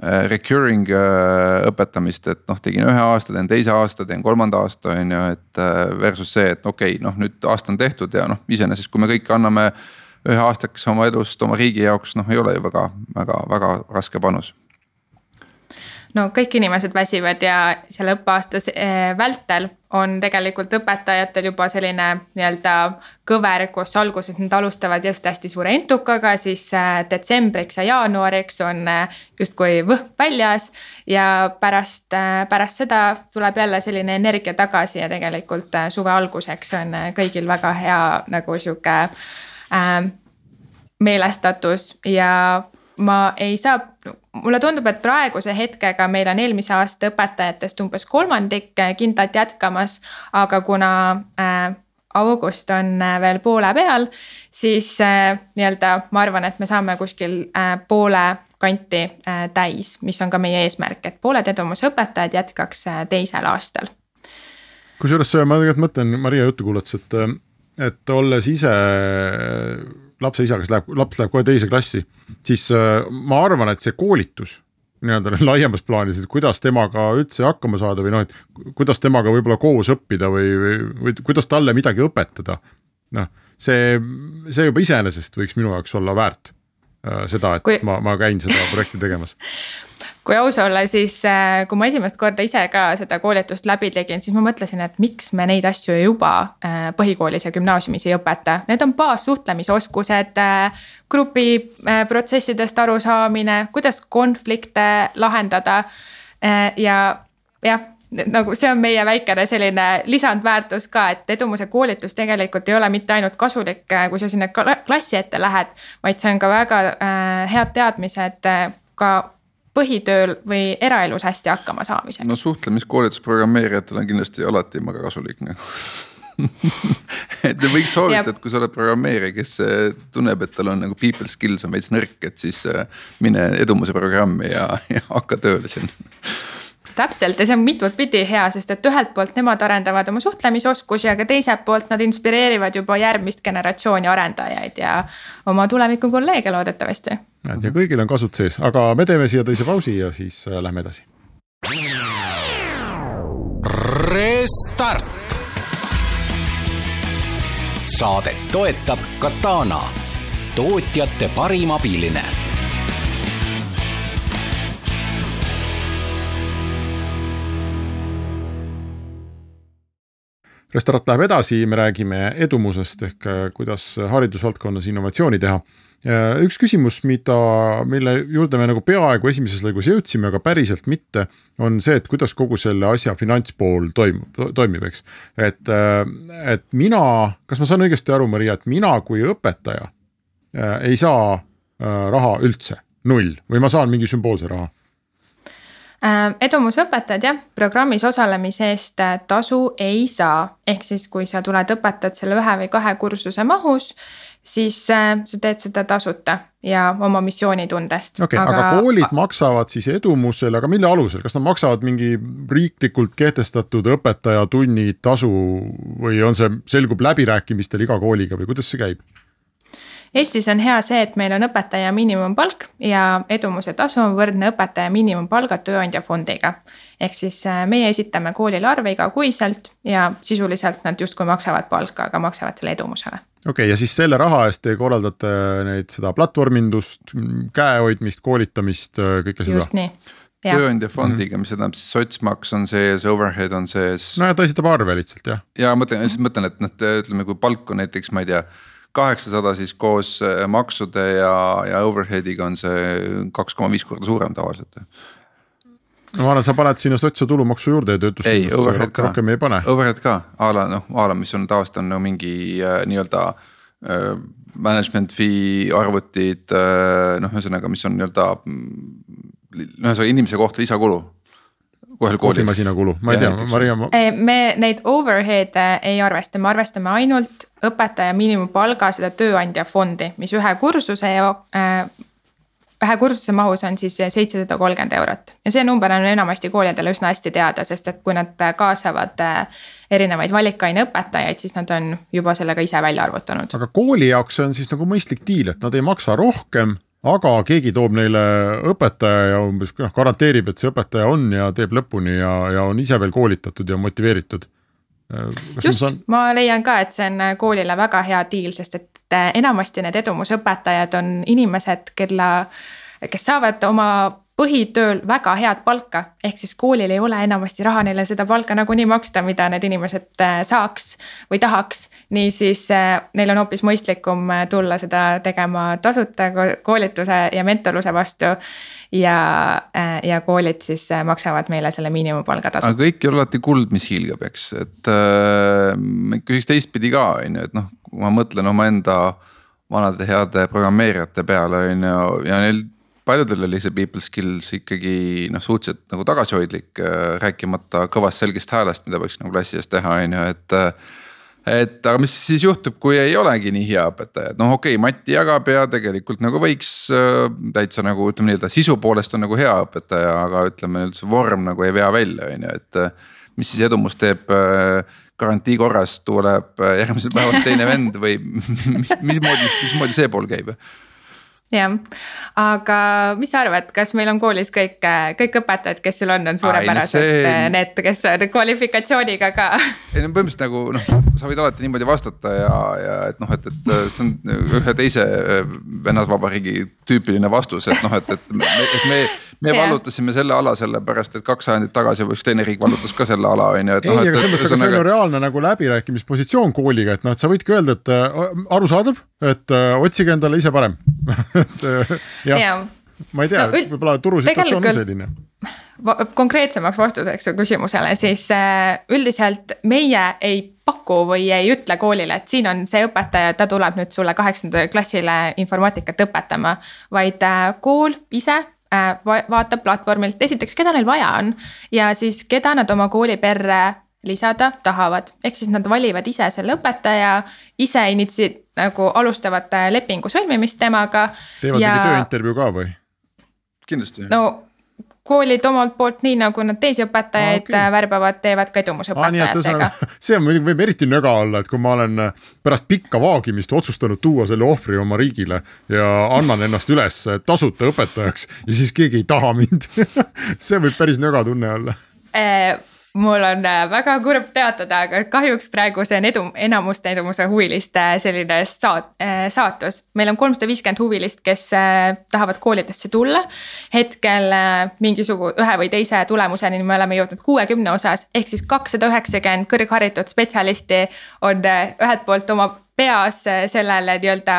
Äh, recurring äh, õpetamist, et noh, tegin ühe aasta, teen teise aasta, teen kolmanda aasta, on ju, et äh, versus see, et okei okay,, noh nüüd aasta on tehtud ja noh, iseenesest, kui me kõik anname ühe aastakese oma edust oma riigi jaoks, noh, ei ole ju väga, väga, väga raske panus no kõik inimesed väsivad ja selle õppeaasta eh, vältel on tegelikult õpetajatel juba selline nii-öelda kõver, kus alguses nad alustavad just hästi suure entukaga, siis eh, detsembriks ja jaanuariks on eh, justkui võhk väljas. ja pärast, pärast seda tuleb jälle selline energia tagasi ja tegelikult suve alguseks on kõigil väga hea nagu sihuke äh, meelestatus ja ma ei saa, mulle tundub, et praeguse hetkega meil on eelmise aasta õpetajatest umbes kolmandik kindlalt jätkamas, aga kuna äh, august on äh, veel poole peal, siis äh, nii-öelda ma arvan, et me saame kuskil äh, poole kanti äh, täis, mis on ka meie eesmärk, et pooled edumusõpetajad jätkaks äh, teisel aastal. kusjuures ma tegelikult mõtlen Maria juttu kuulates, et, et olles ise lapse isa, kes läheb, laps läheb kohe teise klassi, siis äh, ma arvan, et see koolitus nii-öelda laiemas plaanis, et kuidas temaga üldse hakkama saada või noh, et kuidas temaga võib-olla koos õppida või, või, või kuidas talle midagi õpetada. noh, see, see juba iseenesest võiks minu jaoks olla väärt äh, seda, et Kui... ma, ma käin seda projekti tegemas kui aus olla, siis äh, kui ma esimest korda ise ka seda koolitust läbi tegin, siis ma mõtlesin, et miks me neid asju juba äh, põhikoolis ja gümnaasiumis ei õpeta. Need on baassuhtlemisoskused, äh, grupiprotsessidest arusaamine, kuidas konflikte lahendada. ja jah nagu see on meie väikene selline lisandväärtus ka, et edumuse koolitus tegelikult ei ole mitte ainult kasulik, kui sa sinna klassi ette lähed, vaid see on ka väga head teadmised ka põhitööl või eraelus hästi hakkama saamiseks? no suhtlemiskoolitus programmeerijatel on kindlasti alati väga kasulik nagu et võiks soovitada, et kui sa oled programmeerija, kes äh, tunneb, et tal on nagu people skills on veits nõrk, et siis äh, mine edumuse programmi ja, ja hakka tööle siin täpselt ja see on mitut pidi hea, sest et ühelt poolt nemad arendavad oma suhtlemisoskusi, aga teiselt poolt nad inspireerivad juba järgmist generatsiooni arendajaid ja oma tuleviku kolleege loodetavasti. näed ja kõigil on kasud sees, aga me teeme siia teise pausi ja siis äh, lähme edasi. Restart. saadet toetab Katana, tootjate parim abiline Restarat läheb edasi, me räägime edumusest ehk äh, kuidas haridusvaldkonnas innovatsiooni teha. üks küsimus, mida, mille juurde me nagu peaaegu esimeses lõigus jõudsime, aga päriselt mitte, on see, et kuidas kogu selle asja finantspool toimub, toimib, eks. et, äh, et mina, kas ma saan õigesti aru, Maria, et mina kui õpetaja äh, ei saa raha üldse, null või ma saan mingi sümboolse raha Äh, edumusõpetajad jah, programmis osalemise eest äh, tasu ei saa, ehk siis kui sa tuled, õpetad selle ühe või kahe kursuse mahus, siis äh, sa teed seda tasuta ja oma missioonitundest. okei okay, aga..., aga koolid maksavad siis edumusele, aga mille alusel, kas nad maksavad mingi riiklikult kehtestatud õpetajatunni tasu või on see, selgub läbirääkimistel iga kooliga või kuidas see käib? Eestis on hea see, et meil on õpetaja miinimumpalk ja edumuse tasu on võrdne õpetaja miinimumpalga tööandja fondiga. ehk siis äh, meie esitame koolile arve igakuiselt ja sisuliselt nad justkui maksavad palka, aga maksavad selle edumusele. okei okay,, ja siis selle raha eest te korraldate neid, seda platvormindust, käehoidmist, koolitamist, kõike seda? just nii tööandja fondiga, mis tähendab siis sotsmaks on sees, overhead on sees. no ja ta esitab arve lihtsalt jah. ja mõtlen, lihtsalt mõtlen, et noh, ütleme, kui palk on näiteks, ma ei tea kaheksasada, siis koos äh, maksude ja, ja overhead'iga on see kaks koma viis korda suurem tavaliselt. No ma arvan, sa paned sinna sotsa tulumaksu juurde ja töötuskindlustuse rohkem ei pane. Overhead ka, a la noh, a la mis on tavaliselt on no mingi äh, nii-öelda äh, management fee arvutid äh,, noh, ühesõnaga, mis on nii-öelda ühesõnaga inimese kohta lisakulu kohvimasina kulu, ma ei ja, tea, Maria ma.... me neid overhead'e ei arvesta, me arvestame ainult õpetaja miinimumpalga seda tööandja fondi, mis ühe kursuse ja äh, ühe kursuse mahus on siis seitsesada kolmkümmend eurot. Ja see number on enamasti koolidele üsna hästi teada, sest et kui nad kaasavad äh, erinevaid valikaineõpetajaid, siis nad on juba sellega ise välja arvutanud. aga kooli jaoks see on siis nagu mõistlik diil, et nad ei maksa rohkem aga keegi toob neile õpetaja ja umbes noh, garanteerib, et see õpetaja on ja teeb lõpuni ja, ja on ise veel koolitatud ja motiveeritud. Just, saan... ma leian ka, et see on koolile väga hea diil, sest et enamasti need edumusõpetajad on inimesed, kella, kes saavad oma põhitööl väga head palka, ehk siis koolil ei ole enamasti raha neile seda palka nagunii maksta, mida need inimesed äh, saaks või tahaks. niisiis äh, neil on hoopis mõistlikum äh, tulla seda tegema tasuta koolituse ja mentorluse vastu. ja, ja koolid siis maksavad meile selle miinimumpalga tasu. aga kõik ei ole alati kuld, mis hiilgab, eks, et äh, küsiks teistpidi ka, on ju, et noh, ma mõtlen omaenda vanade heade programmeerijate peale, on ju, ja neil paljudel oli see people skills ikkagi noh, suhteliselt nagu tagasihoidlik, äh, rääkimata kõvast selgest häälest, mida võiks nagu klassi ees teha, on ju, et. Äh, et aga mis siis juhtub, kui ei olegi nii hea õpetaja, et noh, okei okay,, Mati jagab ja tegelikult nagu võiks äh, täitsa nagu ütleme nii-öelda sisu poolest on nagu hea õpetaja, aga ütleme üldse vorm nagu ei vea välja, on ju, et. mis siis edumus teeb garantii korras tuleb järgmisel päeval teine vend või mis, mismoodi, mismoodi see pool käib? Jah, aga mis sa arvad, kas meil on koolis kõik, kõik õpetajad, kes seal on, on suurepärased Ai, see... need, kes on kvalifikatsiooniga ka? ei no põhimõtteliselt nagu noh, sa võid alati niimoodi vastata ja, ja et noh, et, et see on ühe teise vennasvabariigi tüüpiline vastus, et noh, et, et me, et me me yeah. vallutasime selle ala sellepärast, et kaks sajandit tagasi üks teine riik vallutas ka selle ala on ju, et. ei no,, aga selles mõttes, aga see on ju reaalne nagu läbirääkimispositsioon kooliga, et noh, et sa võidki öelda, et äh, arusaadav, et äh, otsige endale ise parem et äh, jah yeah., ma ei tea no,, võib-olla turusituatsioon on selline konkreetsemaks vastuseks su küsimusele, siis äh, üldiselt meie ei paku või ei ütle koolile, et siin on see õpetaja, ta tuleb nüüd sulle kaheksandale klassile informaatikat õpetama. vaid kool ise Äh, vaatab platvormilt esiteks, keda neil vaja on ja siis, keda nad oma kooli perre lisada tahavad, ehk siis nad valivad ise selle õpetaja, ise initsi-, nagu alustavad lepingu sõlmimist temaga. teevad ja... mingi tööintervjuu ka või? kindlasti. no koolid omalt poolt, nii nagu nad teisi õpetajaid ah, okay. värbavad, teevad ka edumusõpetajatega ah,. see on muidugi, võib eriti nöga olla, et kui ma olen äh, pärast pikka vaagimist otsustanud tuua selle ohvri oma riigile ja annan ennast üles tasuta õpetajaks ja siis keegi ei taha mind see võib päris nöga tunne olla äh, mul on äh, väga kurb teatada, aga kahjuks praegu see on edu, enamuste edumuse huviliste selline saat-, äh, saatus. meil on kolmsada viiskümmend huvilist, kes äh, tahavad koolidesse tulla. hetkel mingisuguse ühe või teise tulemuseni me oleme jõudnud kuuekümne osas, ehk siis kakssada üheksakümmend kõrgharitud spetsialisti on ühelt poolt oma peas sellele nii-öelda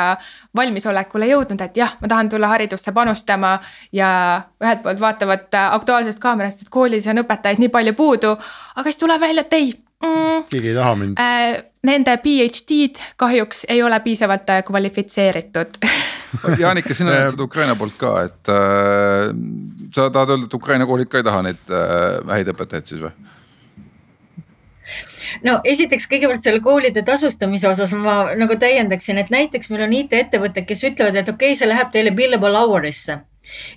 valmisolekule jõudnud, et jah, ma tahan tulla haridusse panustama. ja ühelt poolt vaatavad Aktuaalsest Kaamerast, et koolis on õpetajaid nii palju puudu, aga siis tuleb välja, et ei mm,. keegi ei taha mind äh,. Nende PhD-d kahjuks ei ole piisavalt äh, kvalifitseeritud Jaanika, sina seda Ukraina poolt ka, et äh, sa tahad öelda, et Ukraina koolid ka ei taha neid äh, häid õpetajaid siis või? No esiteks kõigepealt selle koolide tasustamise osas ma nagu täiendaksin, et näiteks meil on IT-ettevõtted, kes ütlevad, et okei okay,, see läheb teile billable hour'isse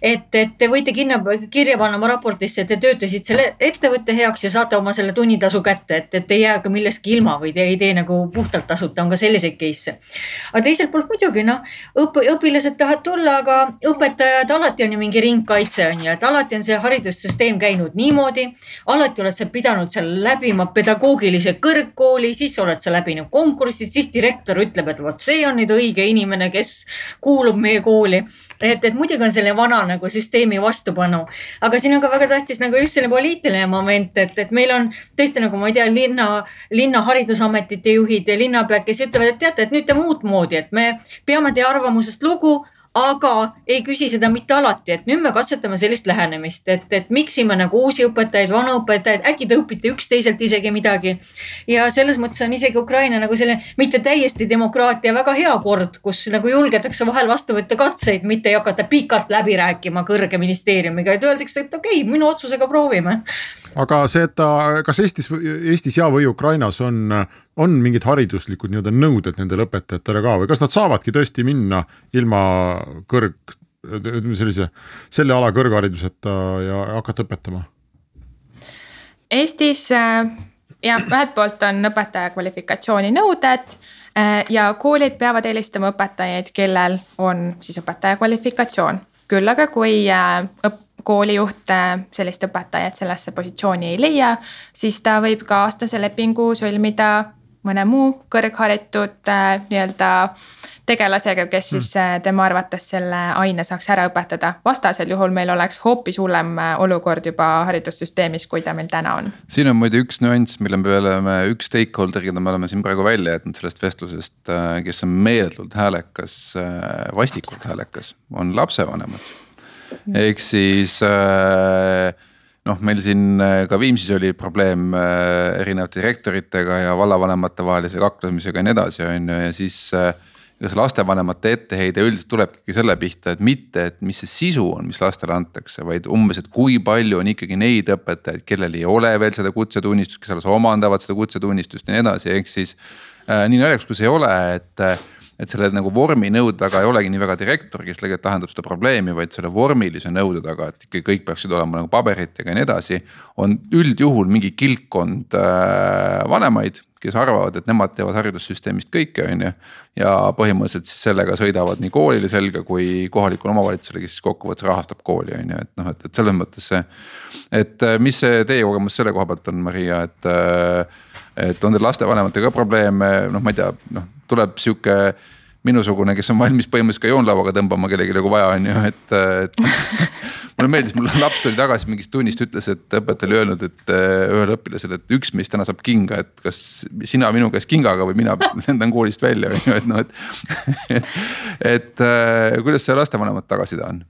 et, et te võite kinna, kirja panna oma raportisse, te töötasid selle ettevõtte heaks ja saate oma selle tunnitasu kätte, et, et ei jää ka millestki ilma või te ei tee nagu puhtalt tasuta, on ka selliseid case'e. aga teiselt poolt muidugi noh, õpp-, õpilased tahavad tulla, aga õpetajad alati on ju mingi ringkaitse on ju, et alati on see haridussüsteem käinud niimoodi. alati oled sa pidanud seal läbima pedagoogilise kõrgkooli, siis oled sa läbinud konkursid, siis direktor ütleb, et vot see on nüüd õige inimene, kes kuulub meie kooli. et, et muidugi on selline vana nagu süsteemi vastupanu, aga siin on ka väga tähtis nagu just selline poliitiline moment, et, et meil on tõesti nagu ma ei tea, linna, linna haridusametite juhid ja linnapead, kes ütlevad, et teate, et nüüd teeme uutmoodi, et me peame teie arvamusest lugu aga ei küsi seda mitte alati, et nüüd me katsetame sellist lähenemist, et, et miksime nagu uusi õpetajaid, vanu õpetajaid, äkki te õpite üksteiselt isegi midagi. ja selles mõttes on isegi Ukraina nagu selline mitte täiesti demokraatia väga hea kord, kus nagu julgetakse vahel vastu võtta katseid, mitte ei hakata pikalt läbi rääkima kõrge ministeeriumiga, et öeldakse, et okei okay,, minu otsusega proovime aga ta, kas Eestis, Eestis ja või Ukrainas on on mingid hariduslikud nii-öelda nõuded nendele õpetajatele ka või kas nad saavadki tõesti minna ilma kõrg, ütleme sellise, selle ala kõrghariduseta ja hakata õpetama? Eestis äh, jah, ühelt poolt on õpetaja kvalifikatsiooninõuded äh, ja koolid peavad eelistama õpetajaid, kellel on siis õpetaja kvalifikatsioon. küll aga kui äh, õp-, koolijuht sellist õpetajat sellesse positsiooni ei leia, siis ta võib ka aastase lepingu sõlmida mõne muu kõrgharitud äh, nii-öelda tegelasega, kes siis mm. tema arvates selle aine saaks ära õpetada. vastasel juhul meil oleks hoopis hullem äh, olukord juba haridussüsteemis, kui ta meil täna on. siin on muide üks nüanss, mille me oleme, üks stakeholder, keda me oleme siin praegu välja jätnud sellest vestlusest, kes on meeletult häälekas, vastikult häälekas, on lapsevanemad. ehk siis äh, noh, meil siin äh, ka Viimsis oli probleem äh, erinevate direktoritega ja vallavanemate vahelise kaklemisega ja nii edasi, on ju, ja siis äh, ega see lastevanemate etteheide üldiselt tulebki selle pihta, et mitte, et mis see sisu on, mis lastele antakse, vaid umbes, et kui palju on ikkagi neid õpetajaid, kellel ei ole veel seda kutsetunnistust, kes alles omandavad seda kutsetunnistust ja nii edasi, ehk siis äh, nii naljakas kui see ei ole, et et selle nagu vorminõude taga ei olegi nii väga direktor, kes tegelikult lahendab seda probleemi, vaid selle vormilise nõude taga, et ikkagi kõik peaksid olema nagu paberitega ja nii edasi. on üldjuhul mingi kilpkond äh, vanemaid, kes arvavad, et nemad teevad haridussüsteemist kõike, on ju. ja põhimõtteliselt siis sellega sõidavad nii koolile selga kui kohalikule omavalitsusele, kes siis kokkuvõttes rahastab kooli, on ju, et noh, et, et selles mõttes see. et äh, mis see teie kogemus selle koha pealt on, Maria, et äh, et on teil lastevanematega probleeme, noh, ma ei tea, noh tuleb sihuke minusugune, kes on valmis põhimõtteliselt ka joonlauaga tõmbama kellelegi, kui vaja on ju, et, et mulle meeldis, mul laps tuli tagasi mingist tunnist, ütles, et õpetaja oli öelnud, et äh, ühele õpilasele, et üks meist täna saab kinga, et kas sina minu käest kingaga või mina lendan koolist välja, on ju, et noh, et. et äh, kuidas see lastevanemate tagasiside on?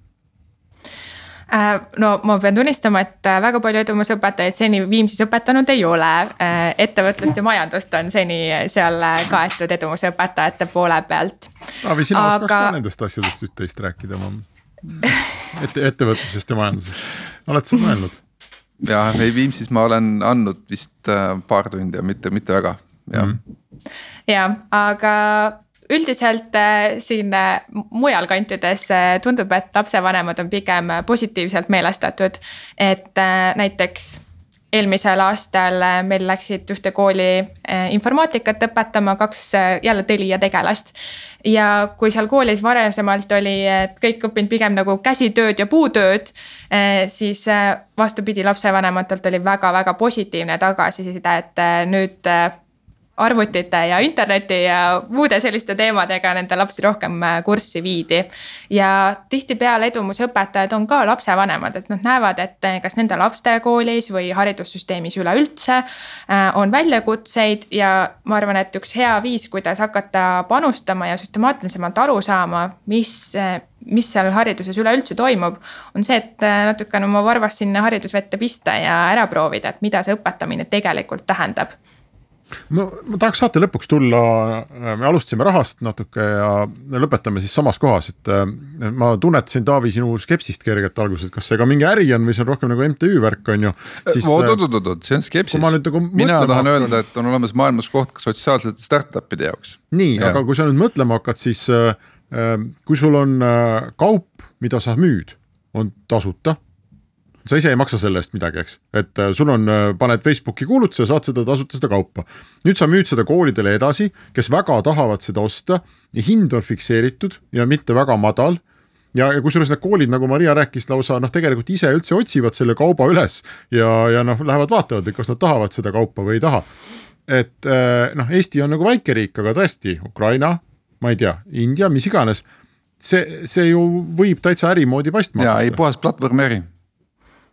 Äh, no ma pean tunnistama, et äh, väga palju edumusõpetajaid seni Viimsis õpetanud ei ole. Äh, ettevõtlust ja majandust on seni seal kaetud edumusõpetajate poole pealt. Taavi, sina Aga... oskaks ka nendest asjadest üht-teist rääkida oma ette, ettevõtlusest ja majandusest, oled sa mõelnud? jah, ei Viimsis ma olen andnud vist paar tundi ja mitte, mitte väga, jah mm. -hmm. ja, aga üldiselt äh, siin äh, mujal kantides äh, tundub, et lapsevanemad on pigem positiivselt meelestatud, et näiteks eelmisel aastal meil läksid ühte kooli informaatikat õpetama kaks jälle Telia tegelast. ja kui seal koolis varasemalt oli, et kõik õppinud pigem nagu käsitööd ja puutööd, siis vastupidi, lapsevanematelt oli väga-väga positiivne tagasiside, et nüüd arvutite ja interneti ja muude selliste teemadega nende lapsi rohkem äh, kurssi viidi. ja tihtipeale edumusõpetajad on ka lapsevanemad, et nad näevad, et äh, kas nende lastekoolis või haridussüsteemis üleüldse äh, on väljakutseid ja ma arvan, et üks hea viis, kuidas hakata panustama ja süstemaatilisemalt aru saama, mis mis seal hariduses üleüldse toimub, on see, et natukene oma varvast sinna haridusvette pista ja ära proovida, et mida see õpetamine tegelikult tähendab ma, ma tahaks saate lõpuks tulla, me alustasime rahast natuke ja lõpetame siis samas kohas, et ma tunnetasin, Taavi, sinu skepsist kergelt alguses, et kas see ka mingi äri on või see on rohkem nagu MTÜ värk, on ju. oot-oot-oot, see on skepsis. Nagu mina tahan hakkan... öelda, et on olemas maailmas koht ka sotsiaalsete startup'ide jaoks. nii, aga kui sa nüüd mõtlema hakkad, siis äh, kui sul on äh, kaup, mida sa müüd on tasuta sa ise ei maksa selle eest midagi, eks, et äh, sul on, äh, paned Facebooki kuulutuse, saad seda tasuta seda kaupa. nüüd sa müüd seda koolidele edasi, kes väga tahavad seda osta ja hind on fikseeritud ja mitte väga madal ja, ja kusjuures need koolid, nagu Maria rääkis, lausa noh, tegelikult ise üldse otsivad selle kauba üles ja, ja noh, lähevad vaatavad, et kas nad tahavad seda kaupa või ei taha. et äh, noh, Eesti on nagu väike riik, aga tõesti, Ukraina, ma ei tea, India, mis iganes see, see ju võib täitsa äri moodi paistma. ja ei puhas platvormi äri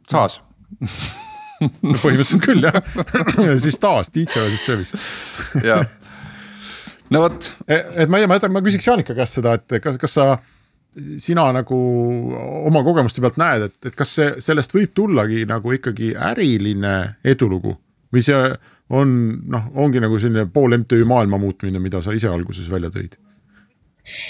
saas. Põhimõtteliselt küll jah. Ja siis taas DJ siis söövis. jah, no vot. E, et ma ei tea, ma, ma küsiks Jaanika käest seda, et kas, kas sa, sina nagu oma kogemuste pealt näed, et, et kas see, sellest võib tullagi nagu ikkagi äriline edulugu? Või see on noh, ongi nagu selline pool MTÜ maailma muutmine, mida sa ise alguses välja tõid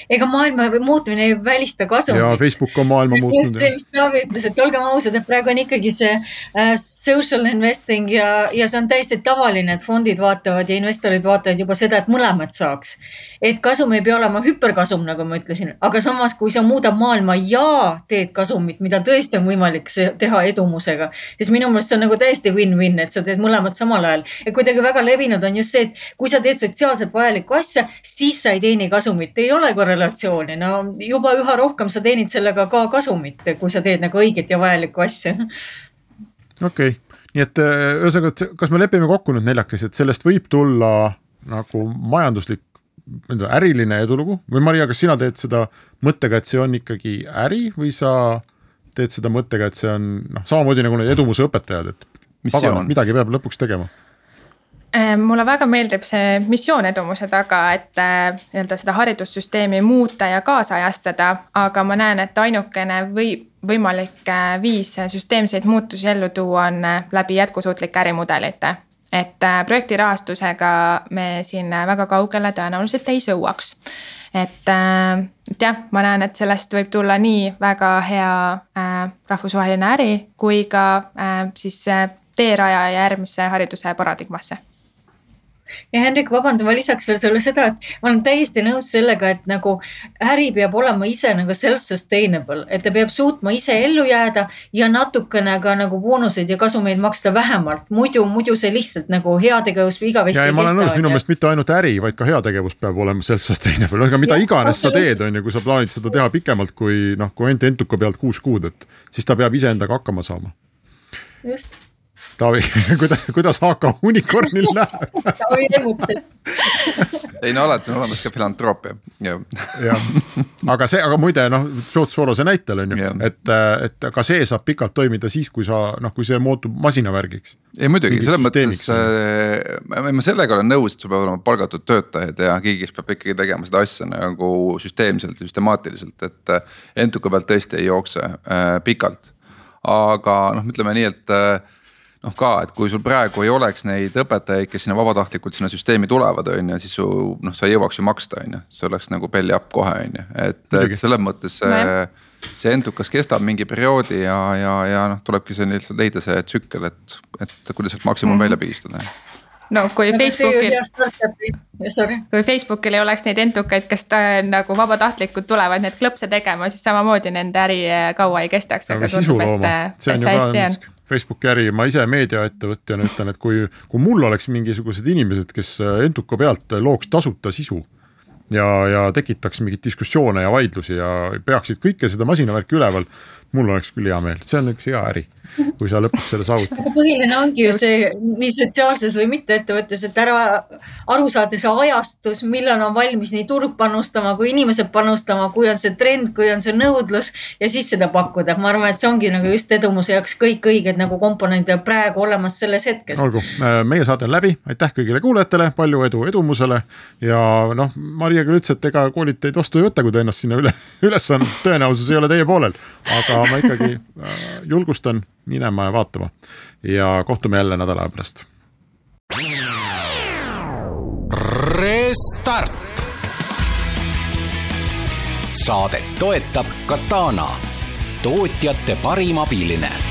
ega maailma muutmine ei välista kasumit. ja Facebook on maailma muutnud. see, mis Taavi ütles, et olgem ausad, et praegu on ikkagi see äh, social investing ja, ja see on täiesti tavaline, et fondid vaatavad ja investorid vaatavad juba seda, et mõlemat saaks. et kasum ei pea olema hüperkasum, nagu ma ütlesin, aga samas, kui sa muudad maailma ja teed kasumit, mida tõesti on võimalik teha edumusega, siis minu meelest see on nagu täiesti win-win, et sa teed mõlemat samal ajal. et kuidagi väga levinud on just see, et kui sa teed sotsiaalselt vajalikku asja, siis sa ei teeni kasumit, ei ole ole korrelatsiooni, no juba üha rohkem sa teenid sellega ka kasumit, kui sa teed nagu õiget ja vajalikku asja. okei okay., nii et äh, ühesõnaga, et kas me lepime kokku nüüd neljakesi, et sellest võib tulla nagu majanduslik äriline edulugu või Maria, kas sina teed seda mõttega, et see on ikkagi äri või sa teed seda mõttega, et see on noh, samamoodi nagu need edumuse õpetajad, et pagan, midagi peab lõpuks tegema mulle väga meeldib see missioon edumuse taga, et äh, nii-öelda seda haridussüsteemi muuta ja kaasajastada, aga ma näen, et ainukene või võimalik äh, viis süsteemseid muutusi ellu tuua on läbi jätkusuutlike ärimudelite. et projekti rahastusega me siin väga kaugele tõenäoliselt ei sõuaks. et, et jah, ma näen, et sellest võib tulla nii väga hea rahvusvaheline äri kui ka siis teeraja järgmise hariduse paradigmasse ja Hendrik, vabanda, ma lisaks veel sulle seda, et ma olen täiesti nõus sellega, et nagu äri peab olema ise nagu self-sustainable, et ta peab suutma ise ellu jääda ja natukene ka nagu boonuseid ja kasumeid maksta vähemalt. muidu, muidu see lihtsalt nagu heategevus igavesti ei kesta. ma olen nõus, minu meelest mitte ainult äri, vaid ka heategevus peab olema self-sustainable, aga mida ja, iganes sa teed, on ju, kui sa plaanid seda teha pikemalt kui noh, kui ainult entuka pealt kuus kuud, et siis ta peab iseendaga hakkama saama. just Taavi, kuidas, kuidas AK unicornil läheb Taavi emutas ei no alati on olemas ka filantroopia, jah. jah, aga see, aga muide noh, George Sorose näitel on ju, et, et ka see saab pikalt toimida siis, kui sa noh, kui see muutub masinavärgiks. ei muidugi, selles mõttes äh, ma sellega olen nõus, et sul peavad olema palgatud töötajad ja keegi, kes peab ikkagi tegema seda asja nagu süsteemselt ja süstemaatiliselt, et äh, entuka pealt tõesti ei jookse äh, pikalt. aga noh, ütleme nii, et äh, noh ka, et kui sul praegu ei oleks neid õpetajaid, kes sinna vabatahtlikult sinna süsteemi tulevad, on ju, siis su noh, sa ei jõuaks ju maksta, on ju, see oleks nagu belly up kohe, on ju, et, et selles mõttes see. see entukas kestab mingi perioodi ja, ja, ja noh, tulebki see lihtsalt leida see tsükkel, et, et kuidas sealt maksimum mm välja pigistada no kui Facebookil, kui Facebookil ei oleks neid entukaid, kes ta, nagu vabatahtlikult tulevad neid klõpse tegema, siis samamoodi nende äri kaua ei kestaks. aga sisulooma, see on ju ka Facebooki äri, ma ise meediaettevõtjana ütlen, et kui, kui mul oleks mingisugused inimesed, kes Entuka pealt looks tasuta sisu ja, ja tekitaks mingeid diskussioone ja vaidlusi ja peaksid kõike seda masinavärki üleval, mul oleks küll hea meel, see on üks hea äri kui sa lõpuks selle saavutad. põhiline ongi ju see nii sotsiaalses või mitte ettevõttes, et ära aru saada see ajastus, millal on valmis nii turg panustama kui inimesed panustama, kui on see trend, kui on see nõudlus ja siis seda pakkuda. ma arvan, et see ongi nagu just edumuse jaoks kõik õiged nagu komponendid praegu olemas selles hetkes. olgu, meie saade on läbi, aitäh kõigile kuulajatele, palju edu edumusele ja noh, Maria küll ütles, et ega koolid teid vastu ei võta, kui te ennast sinna üle, üles on, tõenäosus ei ole teie poolel, aga ma ikkagi äh, julgustan minema ja vaatama. ja kohtume jälle nädala aja pärast. Restart. saadet toetab Katana, tootjate parim abiline